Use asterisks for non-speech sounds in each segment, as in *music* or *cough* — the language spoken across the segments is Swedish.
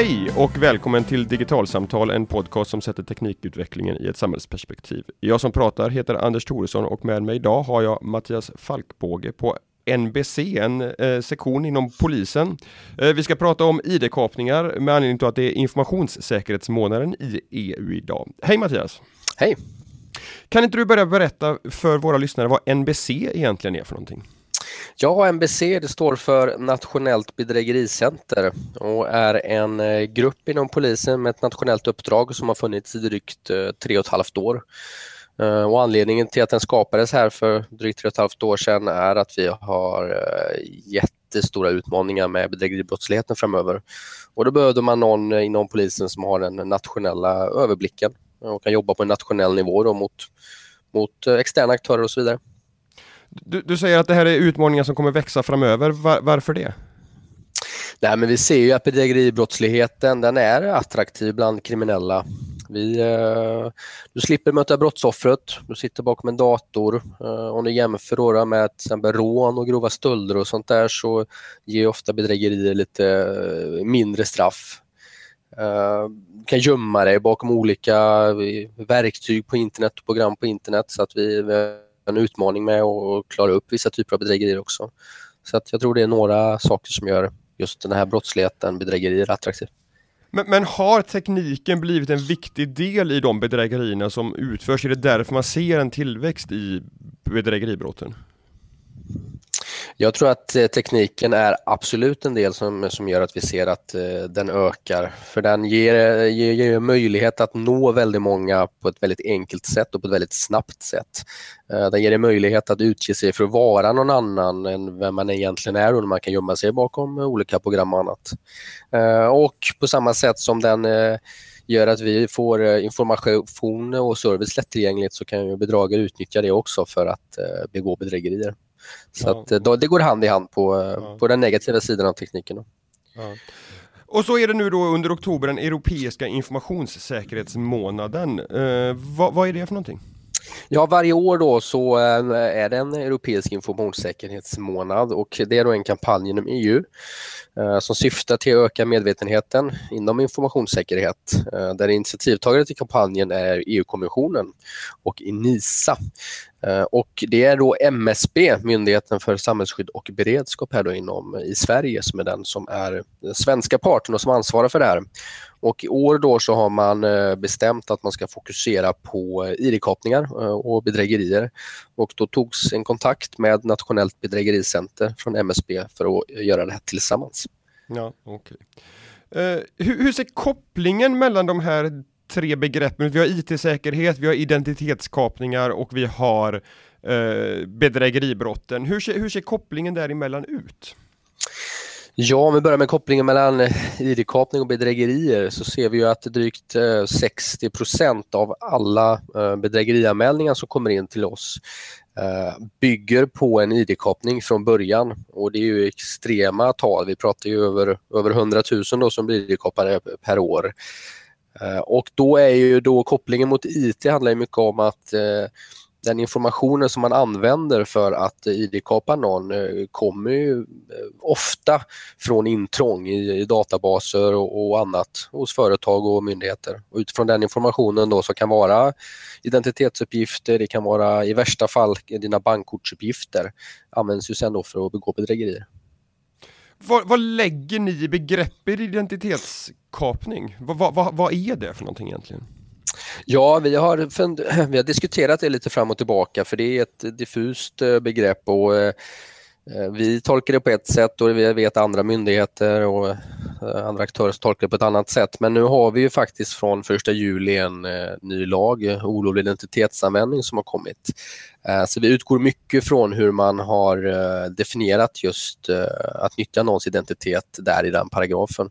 Hej och välkommen till Digitalsamtal, en podcast som sätter teknikutvecklingen i ett samhällsperspektiv. Jag som pratar heter Anders Thoresson och med mig idag har jag Mattias Falkbåge på NBC, en eh, sektion inom polisen. Eh, vi ska prata om ID-kapningar med anledning till att det är informationssäkerhetsmånaden i EU idag. Hej Mattias! Hej! Kan inte du börja berätta för våra lyssnare vad NBC egentligen är för någonting? Ja, NBC det står för Nationellt bedrägericenter och är en eh, grupp inom polisen med ett nationellt uppdrag som har funnits i drygt eh, tre och ett halvt år. Eh, och anledningen till att den skapades här för drygt tre och ett halvt år sedan är att vi har jättestora utmaningar med bedrägeribrottsligheten framöver. Och då behövde man någon inom polisen som har den nationella överblicken och kan jobba på en nationell nivå då mot, mot externa aktörer och så vidare. Du, du, säger att det här är utmaningar som kommer växa framöver. Var, varför det? Nej, men vi ser ju att bedrägeribrottsligheten den är attraktiv bland kriminella. Vi, eh, du slipper möta brottsoffret, du sitter bakom en dator. Eh, om du jämför då med till exempel rån och grova stölder och sånt där så ger ofta bedrägerier lite eh, mindre straff. Du kan gömma dig bakom olika verktyg på internet och program på internet så att vi en utmaning med att klara upp vissa typer av bedrägerier också. Så att jag tror det är några saker som gör just den här brottsligheten, bedrägerier, attraktiv. Men, men, har tekniken blivit en viktig del i de bedrägerierna som utförs? Är det därför man ser en tillväxt i bedrägeribrotten? Jag tror att eh, tekniken är absolut en del som, som gör att vi ser att eh, den ökar. För den ger, eh, ger, ger, möjlighet att nå väldigt många på ett väldigt enkelt sätt och på ett väldigt snabbt sätt. Den ger en möjlighet att utge sig för att vara någon annan än vem man egentligen är och man kan gömma sig bakom olika program och annat. Och på samma sätt som den gör att vi får information och service lättillgängligt så kan bedragare utnyttja det också för att begå bedrägerier. Så att, då, det går hand i hand på, ja. på den negativa sidan av tekniken. Och så är det nu då under oktober den europeiska informationssäkerhetsmånaden. Eh, vad, vad är det för någonting? Ja, varje år då så eh, är det en europeisk informationssäkerhetsmånad och det är då en kampanj inom EU eh, som syftar till att öka medvetenheten inom informationssäkerhet. Eh, där initiativtagare till kampanjen är EU-kommissionen och Enisa. Eh, och det är då MSB, Myndigheten för samhällsskydd och beredskap här då inom, i Sverige, som är den som är den svenska parten och som ansvarar för det här. Och i år då så har man eh, bestämt att man ska fokusera på eh, ID-kapningar och bedrägerier. Och då togs en kontakt med Nationellt bedrägericenter från MSB för att göra det här tillsammans. Ja, okay. Uh, hur, hur ser kopplingen mellan de här tre begreppen? Vi har IT-säkerhet, vi har identitetskapningar och vi har eh, bedrägeribrotten. Hur ser, hur ser kopplingen däremellan ut? Ja, om vi börjar med kopplingen mellan eh, ID-kapning och bedrägerier så ser vi ju att drygt eh, 60 procent av alla eh, bedrägerianmälningar som kommer in till oss bygger på en ID-kapning från början och det är ju extrema tal. Vi pratar ju över, över 100 000 då som blir ID-kapade per år. Eh, och då är ju då kopplingen mot IT handlar mycket om att eh, den informationen som man använder för att ID-kapa någon eh, kommer ju ofta från intrång i, databaser och, annat hos företag och myndigheter. Och utifrån den informationen då så kan vara identitetsuppgifter, det kan vara i värsta fall dina bankkortsuppgifter används ju sen då för att begå bedrägerier. Vad, vad lägger ni i begreppet kapning. Vad, vad, vad är det för någonting egentligen? Ja, vi har, *clears throat* vi har diskuterat det lite fram och tillbaka för det är ett diffust eh, begrepp och eh, eh, vi tolkar det på ett sätt och vi vet andra myndigheter och andra aktörer som tolkar det på ett annat sätt. Men nu har vi ju faktiskt från 1 juli en ny lag, olovlig identitetsanvändning, som har kommit. Så vi utgår mycket från hur man har definierat just att nyttja någons identitet där i den paragrafen.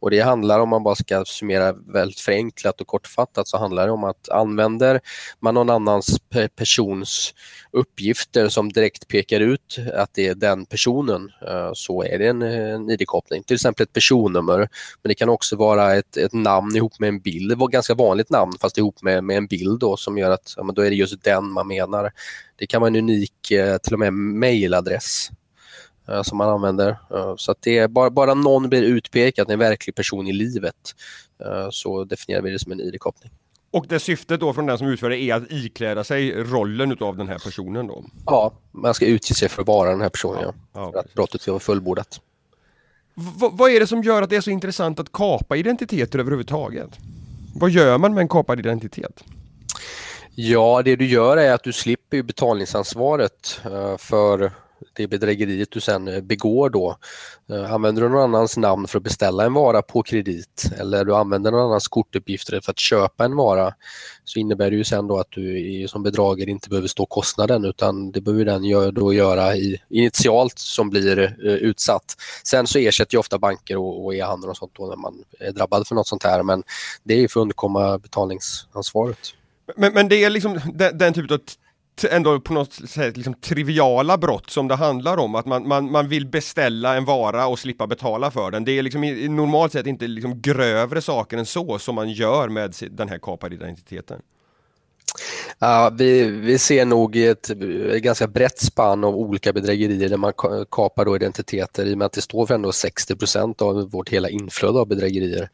Och det handlar, om man bara ska summera väldigt förenklat och kortfattat, så handlar det om att använder man någon annans persons uppgifter som direkt pekar ut att det är den personen eh, så är det en, en ID-koppling. Till exempel ett personnummer, men det kan också vara ett, ett namn ihop med en bild. Det var ett ganska vanligt namn fast ihop med, med en bild då, som gör att ja, då är det just den man menar. Det kan vara en unik, eh, till och med mailadress som man använder. Uh, så att det är bara, bara någon blir utpekad, en verklig person i livet, så definierar vi det som en ID-koppling. Och det syftet då från den som utför det är att ikläda sig rollen utav den här personen då? Ja, man ska utge sig för att vara den här personen, ja. ja för att brottet ska vara fullbordat. V vad är det som gör att det är så intressant att kapa identiteter överhuvudtaget? Vad gör man med en kapad identitet? Ja, det du gör är att du slipper betalningsansvaret eh, för det bedrägeriet du sen eh, begår då. Eh, använder du någon annans namn för att beställa en vara på kredit eller du använder någon annans kortuppgifter för att köpa en vara så innebär det ju sen då att du som bedragare inte behöver stå kostnaden utan det behöver den då göra i, initialt som blir eh, utsatt. Sen så ersätter ju ofta banker och, och e-handel och sånt då när man är drabbad för något sånt här men det är för att undkomma betalningsansvaret. Men, men det är liksom den, den typen av ändå på något sätt liksom triviala brott som det handlar om, att man, man, man vill beställa en vara och slippa betala för den. Det är liksom normalt sett inte liksom grövre saker än så som man gör med den här kapade identiteten. Ja, vi, vi ser nog ett, ett ganska brett spann av olika bedrägerier där man kapar då identiteter i och med att det står för ändå 60% av vårt hela inflöde av bedrägerier.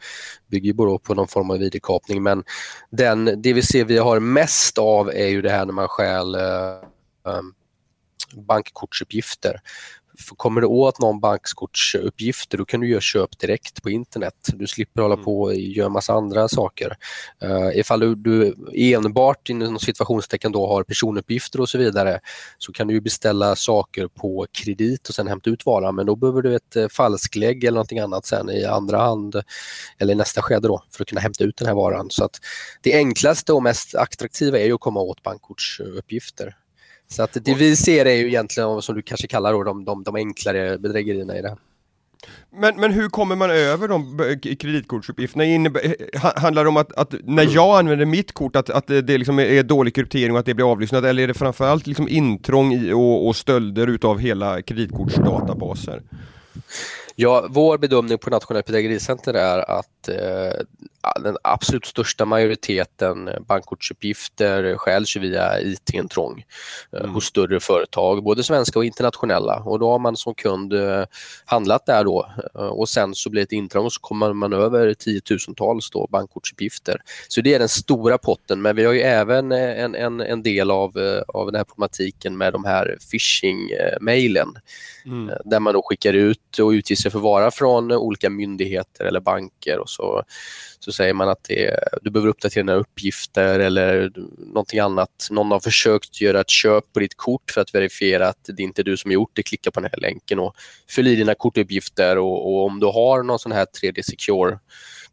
bygger ju på någon form av id-kapning men den, det vi ser vi har mest av är ju det här när man stjäl eh, eh bankkortsuppgifter kommer du åt någon bankskortsuppgifter då kan du göra köp direkt på internet. Du slipper hålla mm. på och göra massa andra saker. Uh, ifall du, du enbart inom situationstecken då har personuppgifter och så vidare så kan du beställa saker på kredit och sen hämta ut varan men då behöver du ett uh, falsklägg eller någonting annat sen i andra hand eller i nästa skede då för att kunna hämta ut den här varan. Så att det enklaste och mest attraktiva är ju att komma åt bankkortsuppgifter. Så att det vi ser är ju egentligen, som du kanske kallar då, de, de, de enklare bedrägerierna i det. Men, men hur kommer man över de kreditkortsuppgifterna? handlar det om att, att, när jag använder mitt kort att, att det liksom är dålig kryptering och att det blir avlyssnat eller är det framförallt liksom intrång i och, och stölder utav hela kreditkortsdatabaser? Ja, vår bedömning på Nationellt bedrägericenter är att eh, den absolut största majoriteten bankkortsuppgifter skäls via IT-intrång eh, mm. hos större företag, både svenska och internationella. Och då har man som kund eh, handlat där då eh, och sen så blir det ett intrång och så kommer man över tiotusentals då bankkortsuppgifter. Så det är den stora potten, men vi har ju även en, en, en del av, av den här problematiken med de här phishing-mailen mm. där man då skickar ut och utger sig för vara från olika myndigheter eller banker och så så säger man att det, du behöver uppdatera dina uppgifter eller någonting annat. Någon har försökt göra ett köp på ditt kort för att verifiera att det inte är du som gjort det. Klicka på den här länken och fyll i dina kortuppgifter och, och om du har någon sån här 3D Secure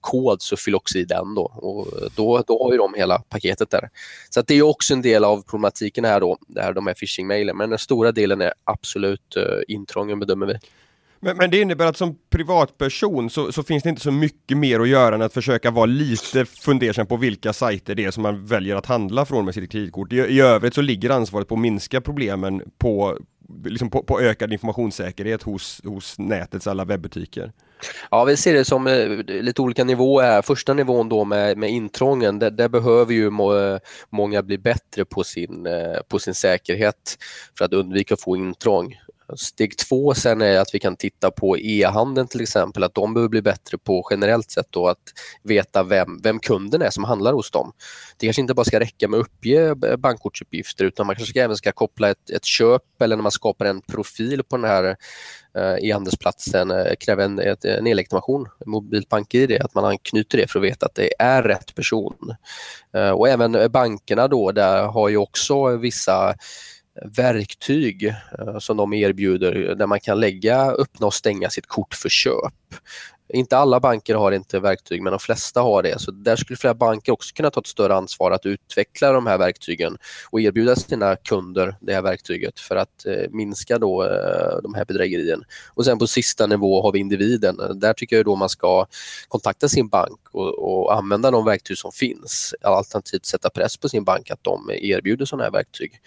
kod så fyll också i den då och då, då har ju de hela paketet där. Så det är också en del av problematiken här då, det här, de här phishing-mailen. Men den stora delen är absolut eh, uh, intrången bedömer vi. Men, men, det innebär att som privatperson så, så, finns det inte så mycket mer att göra än att försöka vara lite fundersam på vilka sajter det är som man väljer att handla från med sitt kreditkort. I, i övrigt så ligger ansvaret på att minska problemen på, liksom på, på ökad informationssäkerhet hos, hos nätets alla webbutiker. Ja, vi ser det som eh, lite olika nivåer. Första nivån då med, med intrången, där, där behöver ju må, många bli bättre på sin, eh, på sin säkerhet för att undvika att få intrång. Steg två sen är att vi kan titta på e-handeln till exempel, att de behöver bli bättre på generellt sett då att veta vem, vem kunden är som handlar hos dem. Det kanske inte bara ska räcka med att uppge bankkortsuppgifter utan man kanske även ska koppla ett, ett köp eller när man skapar en profil på den här eh, e-handelsplatsen eh, kräver en, en e-legitimation, mobilt bank-id, att man anknyter det för att veta att det är rätt person. Eh, och även bankerna då, där har ju också vissa verktyg eh, som de erbjuder eh, där man kan lägga, öppna och stänga sitt kort för köp. Inte alla banker har inte verktyg men de flesta har det. Så där skulle flera banker också kunna ta ett större ansvar att utveckla de här verktygen och erbjuda sina kunder det här verktyget för att eh, minska då, eh, de här bedrägerierna. Och sen på sista nivå har vi individen. Där tycker jag då man ska kontakta sin bank och, och använda de verktyg som finns. Alternativt sätta press på sin bank att de erbjuder sådana här verktyg.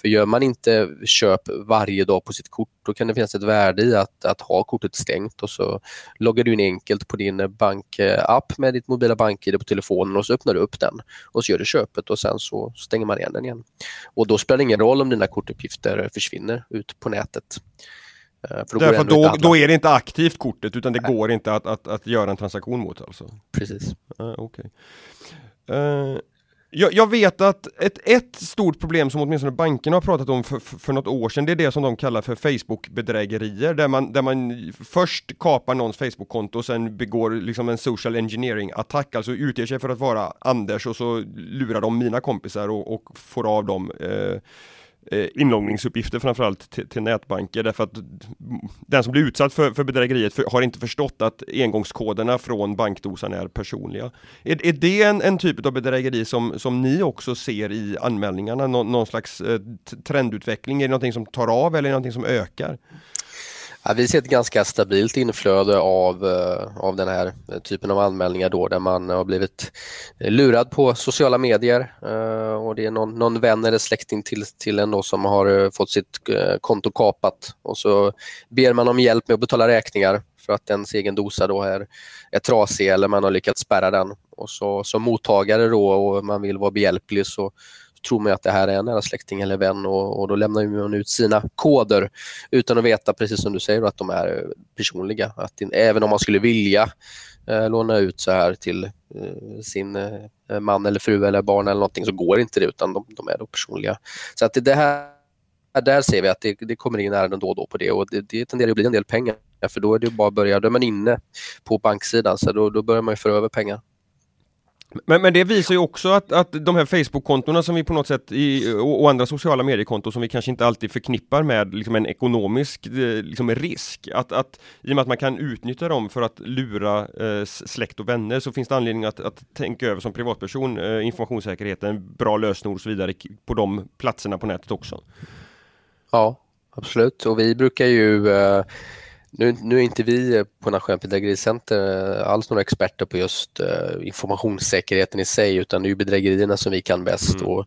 För gör man inte köp varje dag på sitt kort då kan det finnas ett värde i att, att ha kortet stängt och så loggar du in enkelt på din bankapp med ditt mobila bank-id på telefonen och så öppnar du upp den och så gör du köpet och sen så stänger man igen den igen. Och då spelar det ingen roll om dina kortuppgifter försvinner ut på nätet. För då, Därför då, då, är det inte aktivt kortet utan det Nej. går inte att, att, att göra en transaktion mot alltså? Precis. Uh, okay. uh, jag, jag, vet att ett, ett stort problem som åtminstone bankerna har pratat om för, för, för något år sedan, det är det som de kallar för Facebook-bedrägerier, där man, där man först kapar någons Facebook-konto och sen begår liksom en social engineering-attack, alltså utger sig för att vara Anders och så lurar de mina kompisar och, och får av dem eh, eh, inloggningsuppgifter framförallt till, till nätbanker därför att den som blir utsatt för, för bedrägeriet för, har inte förstått att engångskoderna från bankdosan är personliga. Är, är det en, en typ av bedrägeri som, som ni också ser i anmälningarna? Nå, någon slags eh, trendutveckling? Är det någonting som tar av eller är det någonting som ökar? Ja, vi ser ett ganska stabilt inflöde av, eh, av den här typen av anmälningar då där man har blivit lurad på sociala medier eh, och det är någon, någon vän eller släkting till, till en då som har eh, fått sitt konto kapat och så ber man om hjälp med att betala räkningar för att ens egen dosa då är, är trasig eller man har lyckats spärra den. Och så som mottagare då och man vill vara behjälplig så tror man att det här är en nära släkting eller vän och, och då lämnar man ut sina koder utan att veta, precis som du säger, att de är personliga. Att även om man skulle vilja eh, låna ut så här till eh, sin eh, man eller fru eller barn eller någonting så går inte det utan de, de är då personliga. Så att det här där ser vi att det, det kommer in ärenden då och då på det och det, det tenderar att bli en del pengar för då är det bara att börja, då är man inne på banksidan så då, då börjar man föra över pengar. Men, men det visar ju också att, att de här Facebook-kontona som vi på något sätt i, och, och andra sociala mediekonton som vi kanske inte alltid förknippar med liksom en ekonomisk eh, liksom risk. Att, att, I och med att man kan utnyttja dem för att lura eh, släkt och vänner så finns det anledning att, att tänka över som privatperson eh, informationssäkerheten, bra lösenord och så vidare på de platserna på nätet också. Ja, absolut. Och vi brukar ju eh nu, nu är inte vi på Nationellt bedrägericenter eh, alls några experter på just uh, informationssäkerheten i sig utan det är ju bedrägerierna som vi kan bäst. Mm. Och,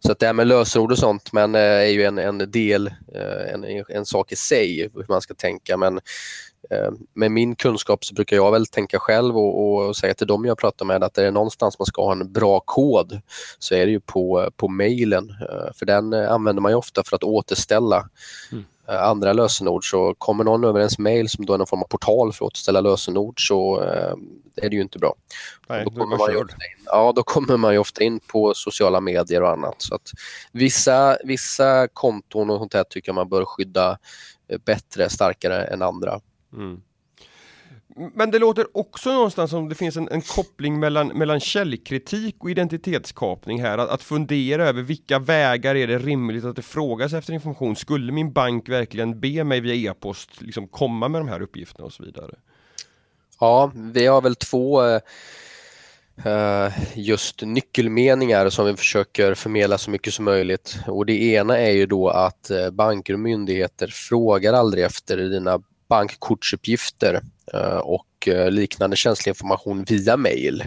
så att det här med lösenord och sånt men, uh, är ju en, en del, uh, en, en sak i sig hur man ska tänka men med min kunskap så brukar jag väl tänka själv och, och, säga till dem jag pratar med att är det någonstans man ska ha en bra kod så är det ju på, på mejlen. För den använder man ju ofta för att återställa mm. Eh, andra lösenord så kommer någon över ens mail som då är någon form av portal för att återställa lösenord så eh, är det ju inte bra. Nej, då, kommer man ju ofta in, ja, då kommer man ju ofta in på sociala medier och annat. Så att vissa, vissa konton och sånt här tycker jag man bör skydda eh, bättre, starkare än andra. Mm. Men det låter också någonstans som det finns en, en, koppling mellan, mellan källkritik och identitetskapning här. Att, att, fundera över vilka vägar är det rimligt att det frågas efter information. Skulle min bank verkligen be mig via e-post liksom komma med de här uppgifterna och så vidare? Ja, vi har väl två eh, eh just nyckelmeningar som vi försöker förmedla så mycket som möjligt. Och Det ena är ju då att eh, banker och myndigheter frågar aldrig efter dina bankkortsuppgifter Eh, och eh, liknande känslig information via mail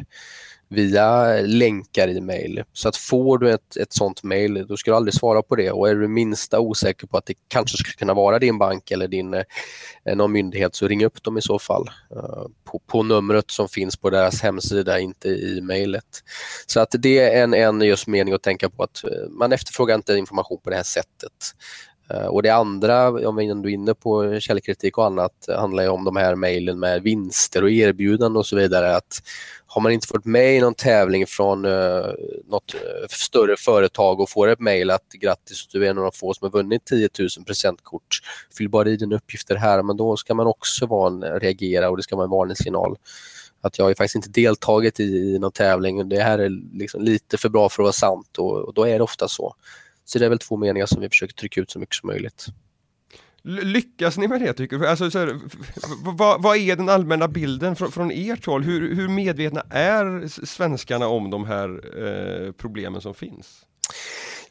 via länkar i mail. Så att får du ett, ett sånt mail, då ska du aldrig svara på det och är du minsta osäker på att det kanske skulle kunna vara din bank eller din, eh, någon myndighet så ring upp dem i så fall på, på numret som finns på deras hemsida, inte i mejlet. Så att det är en, en just mening att tänka på att man efterfrågar inte information på det här sättet. Eh, och det andra, om vi ändå är inne på källkritik och annat, handlar ju om de här mejlen med vinster och erbjudanden och så vidare. Att har man inte fått med i någon tävling från uh, något eh, större företag och får ett mejl att grattis, du är en av de få som har vunnit 10 000 presentkort, fyll bara i dina uppgifter här, men då ska man också vara reagera och det ska vara en varningssignal att jag har faktiskt inte deltagit i, i någon tävling. och Det här är liksom lite för bra för att vara sant och, och då är det ofta så. Så det är väl två meningar som vi försöker trycka ut så mycket som möjligt. Lyckas ni med det tycker du? Alltså, här, vad, vad, är den allmänna bilden från, från ert håll? Hur, hur medvetna är svenskarna om de här eh, problemen som finns?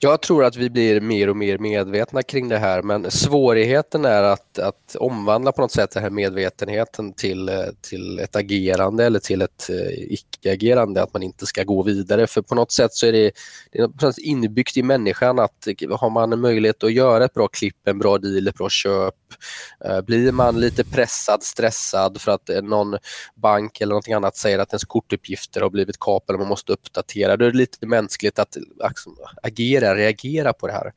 Jag tror att vi blir mer och mer medvetna kring det här men svårigheten är att, att omvandla på något sätt den här medvetenheten till, till ett agerande eller till ett eh, icke-agerande, att man inte ska gå vidare. För på något sätt så är det, det är inbyggt i människan att har man en möjlighet att göra ett bra klipp, en bra deal, ett bra köp, eh, blir man lite pressad, stressad för att eh, någon bank eller någonting annat säger att ens kortuppgifter har blivit kapade och man måste uppdatera, då är det lite mänskligt att liksom, agera reagera på det här.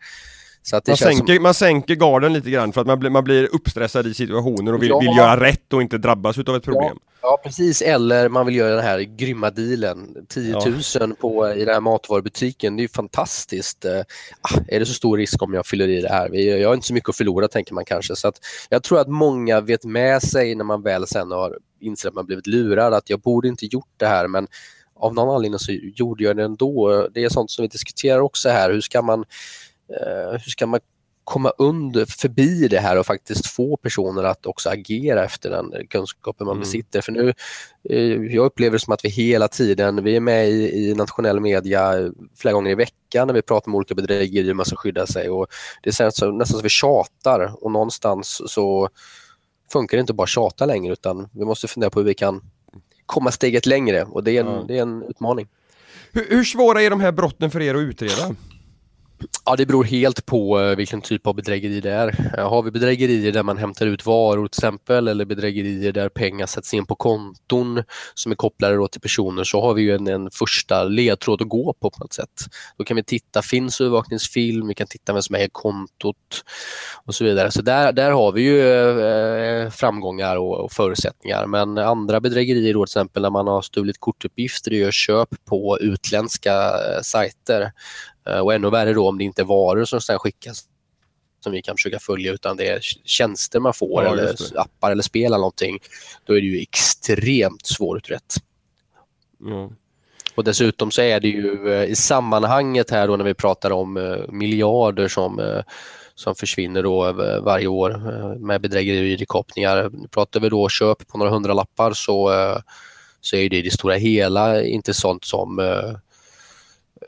Så att det man, sänker, som... man sänker garden lite grann för att man blir, man blir uppstressad i situationer och vill, ja. vill göra rätt och inte drabbas av ett problem. Ja. ja. precis. Eller man vill göra den här grymma dealen. 10 000 ja. på, i den här matvarubutiken, det är ju fantastiskt. Eh, ah, är det så stor risk om jag fyller i det här? Jag har inte så mycket att förlora tänker man kanske. Så att jag tror att många vet med sig när man väl sen har insett att man blivit lurad att jag borde inte gjort det här men av någon anledning så gjorde jag det ändå. Det är sånt som vi diskuterar också här. Hur ska man, eh, hur ska man komma under, förbi det här och faktiskt få personer att också agera efter den kunskapen man mm. besitter. För nu, eh, jag upplever det som att vi hela tiden, vi är med i, i nationell media flera gånger i veckan när vi pratar om olika bedrägerier, man ska skydda sig och det är nästan, nästan så vi tjatar och någonstans så funkar det inte bara tjata längre utan vi måste fundera på hur vi kan komma steget längre och det är en, ja. det är en utmaning. Hur, hur svåra är de här brotten för er att utreda? Ja, det beror helt på eh, vilken typ av bedrägeri det är. Eh, har vi bedrägerier där man hämtar ut varor till exempel eller bedrägerier där pengar sätts in på konton som är kopplade till personer så har vi ju en, en första ledtråd att gå på på något sätt. Då kan vi titta, finns övervakningsfilm, vi kan titta vem som äger kontot och så vidare. Så där, där har vi ju eh, framgångar och, och, förutsättningar. Men andra bedrägerier då till exempel när man har stulit kortuppgifter och gör köp på utländska eh, sajter och ännu värre då om det inte är varor som sedan skickas som vi kan försöka följa utan det är tjänster man får ja, eller appar eller spel eller någonting. Då är det ju extremt svårutrett. Mm. Och dessutom så är det ju eh, i sammanhanget här då när vi pratar om eh, miljarder som, som försvinner då varje år med bedrägerier och id-kapningar. Pratar vi då köp på några hundralappar så, så är det i det stora hela inte sånt som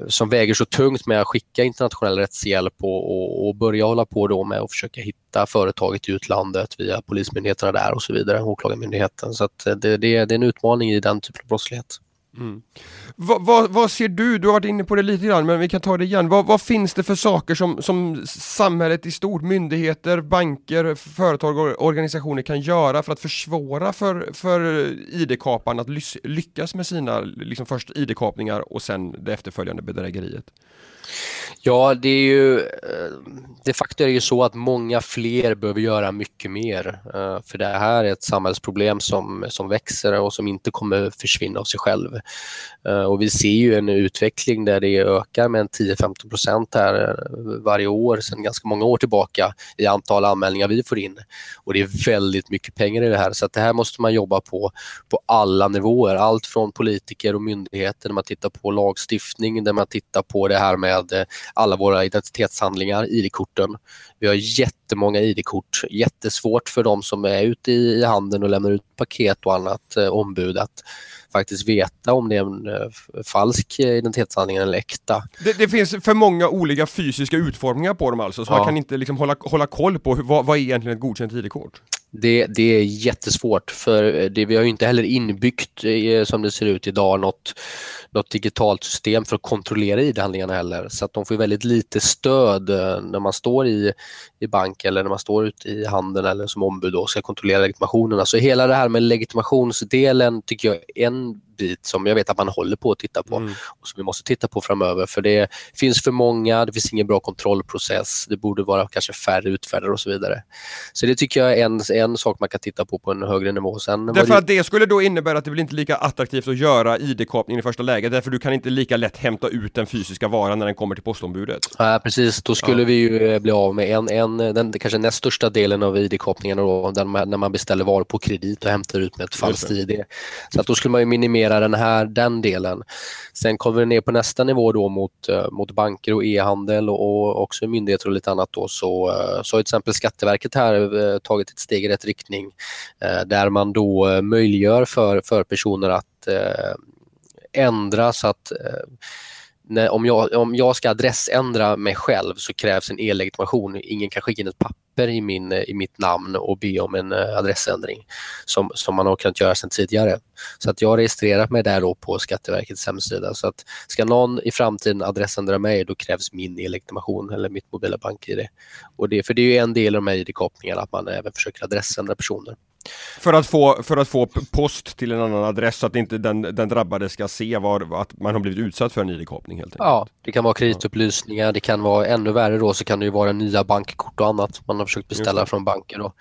som väger så tungt med att skicka internationell rättshjälp och, och, och, börja hålla på då med att försöka hitta företaget i utlandet via polismyndigheterna där och så vidare, åklagarmyndigheten. Så eh, det, det, det, är en utmaning i den typen av brottslighet. Mm. Vad, vad, vad, ser du, du har varit inne på det lite grann, men vi kan ta det igen. Vad, vad, finns det för saker som, som samhället i stort, myndigheter, banker, företag och organisationer kan göra för att försvåra för, för ID-kaparna att lyckas med sina liksom först ID-kapningar och sen det efterföljande bedrägeriet? Ja, det är ju eh, de facto är det ju så att många fler behöver göra mycket mer. Eh, för det här är ett samhällsproblem som, som växer och som inte kommer försvinna av sig själv. Eh, och vi ser ju en utveckling där det ökar med 10-15 procent här varje år sedan ganska många år tillbaka i antal anmälningar vi får in. Och det är väldigt mycket pengar i det här så att det här måste man jobba på på alla nivåer. Allt från politiker och myndigheter när man tittar på lagstiftning, där man tittar på det här med alla våra identitetshandlingar, ID-korten. Vi har jättemånga ID-kort, jättesvårt för de som är ute i, handeln och lämnar ut paket och annat eh, ombud att faktiskt veta om det är en eh, falsk identitetshandling eller äkta. Det, det, finns för många olika fysiska utformningar på dem alltså, så ja. man kan inte liksom hålla, hålla koll på hur, vad, vad är egentligen ett godkänt ID-kort? Det, det, är jättesvårt för eh, det, vi har ju inte heller inbyggt eh, som det ser ut idag något, något digitalt system för att kontrollera ID-handlingarna heller. Så att de får väldigt lite stöd eh, när man står i, i bank eller när man står ute i handeln eller som ombud och ska kontrollera legitimationerna. Så hela det här med legitimationsdelen tycker jag är en bit som jag vet att man håller på att titta på mm. och som vi måste titta på framöver för det finns för många, det finns ingen bra kontrollprocess, det borde vara kanske färre utfärdare och så vidare. Så det tycker jag är en, en sak man kan titta på på en högre nivå. Sen därför det... att det skulle då innebära att det blir inte lika attraktivt att göra ID-kapningen i första läget, därför du kan inte lika lätt hämta ut den fysiska varan när den kommer till postombudet. Ja, precis, då skulle ja. vi ju eh, bli av med en, en den kanske näst största delen av ID-kapningarna då, när man beställer varor på kredit och hämtar ut med ett falskt ID. Så att då skulle man ju minimera hantera den här, den delen. Sen kommer vi ner på nästa nivå då mot, eh, mot banker och e-handel och också myndigheter och lite annat då så, eh, så har till exempel Skatteverket här eh, tagit ett steg i rätt riktning där man då möjliggör för, för personer att ändra så att när, om, jag, om jag ska adressändra mig själv så krävs en e-legitimation. Ingen kan skicka in ett papper i, min, i mitt namn och be om en eh, adressändring som, som man har kunnat göra sedan tidigare. Så att jag har registrerat mig där då på Skatteverkets hemsida. Så att ska någon i framtiden adressändra mig då krävs min e-legitimation eller mitt mobila bank-id. Och det, för det är ju en del av de här id-kapningarna att man även försöker adressändra personer. För att, få, för att få post till en annan adress så att inte den, den drabbade ska se var, att man har blivit utsatt för en ID-kapning helt enkelt. Ja, det kan vara kreditupplysningar, det kan vara ännu värre då så kan det ju vara nya bankkort och annat man har försökt beställa från banker. Då.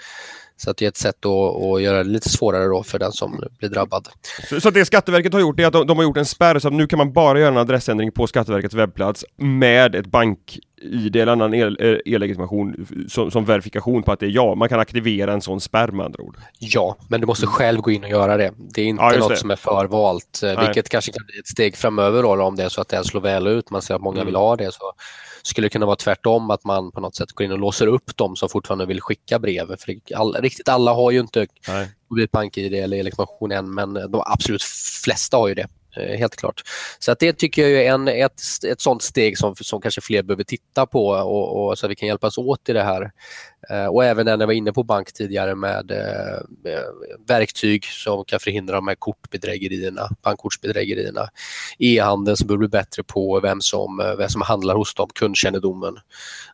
Så att det är ett sätt att, att göra det lite svårare då för den som blir drabbad. Så, så det Skatteverket har gjort är att de, de, har gjort en spärr så att nu kan man bara göra en adressändring på Skatteverkets webbplats med ett bank-id eller annan e-legitimation som, som, verifikation på att det är jag. Man kan aktivera en sån spärr med andra ord. Ja, men du måste själv gå in och göra det. Det är inte ja, något det. som är förvalt, eh, Nej. vilket kanske kan bli ett steg framöver då, om det är så att det slår väl ut. Man ser att många mm. vill ha det. Så skulle det kunna vara tvärtom, att man på något sätt går in och låser upp dem som fortfarande vill skicka brev. För all, riktigt alla har ju inte mobilt bank-id eller legitimation än, men de absolut flesta har ju det. Eh, helt klart. Så att det tycker jag är en, ett, ett sånt steg som, som kanske fler behöver titta på och, och så att vi kan hjälpas åt i det här. Eh, och även när jag var inne på bank tidigare med, eh, med verktyg som kan förhindra de här kortbedrägerierna, bankkortsbedrägerierna. E-handeln som behöver bli bättre på vem som, eh, vem som handlar hos dem, kundkännedomen.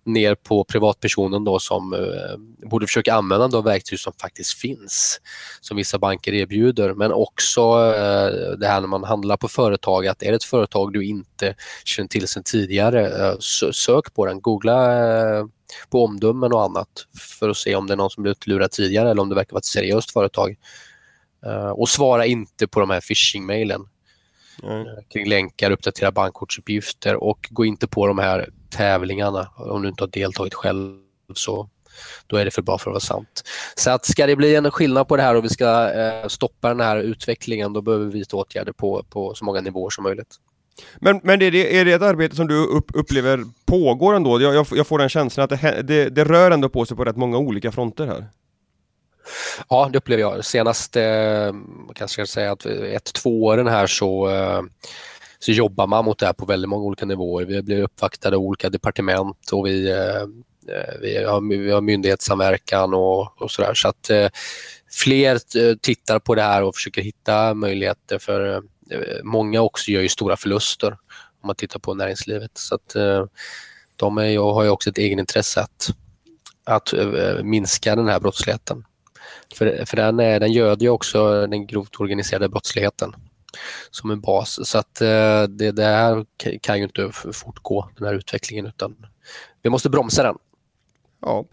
Ner på privatpersonen då som eh, borde försöka använda de verktyg som faktiskt finns, som vissa banker erbjuder. Men också eh, det här när man handlar på företag, att är det ett företag du inte känner till sedan tidigare, eh, sök på den, googla eh, på omdömen och annat för att se om det är någon som blivit lurad tidigare eller om det verkar vara ett seriöst företag. Uh, och svara inte på de här phishing-mailen mm. kring länkar, uppdatera bankkortsuppgifter och gå inte på de här tävlingarna. Om du inte har deltagit själv så då är det för bra för att vara sant. Så att ska det bli en skillnad på det här och vi ska uh, stoppa den här utvecklingen då behöver vi vidta åtgärder på, på så många nivåer som möjligt. Men, men är, det, är det ett arbete som du upp, upplever pågår ändå? Jag, jag, jag får den känslan att det, det, det, rör ändå på sig på rätt många olika fronter här. Ja, det upplever jag. Senast, eh, kanske jag ska säga att ett, två åren här så, eh, så jobbar man mot det här på väldigt många olika nivåer. Vi blir uppvaktade av olika departement och vi, eh, eh, vi, har, vi har myndighetssamverkan och, och sådär. Så att eh, fler eh, tittar på det här och försöker hitta möjligheter för eh, många också gör ju stora förluster om man tittar på näringslivet. Så att, eh, de är, har ju också ett egenintresse att, att minska den här brottsligheten. För, för den, är, den göder ju också den grovt organiserade brottsligheten som en bas. Så att det, det här kan ju inte fortgå, den här utvecklingen, utan vi måste bromsa den. Ja,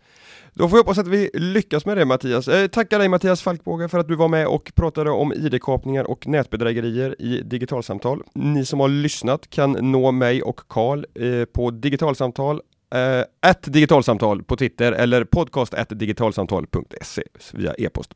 då får jag hoppas att vi lyckas med det Mattias. Eh, tackar dig Mattias Falkbåge för att du var med och pratade om ID-kapningar och nätbedrägerier i Digitalsamtal. Ni som har lyssnat kan nå mig och Karl eh, på digitalsamtal eh, digitalsamtal på Twitter eller podcast digitalsamtal.se via e-post.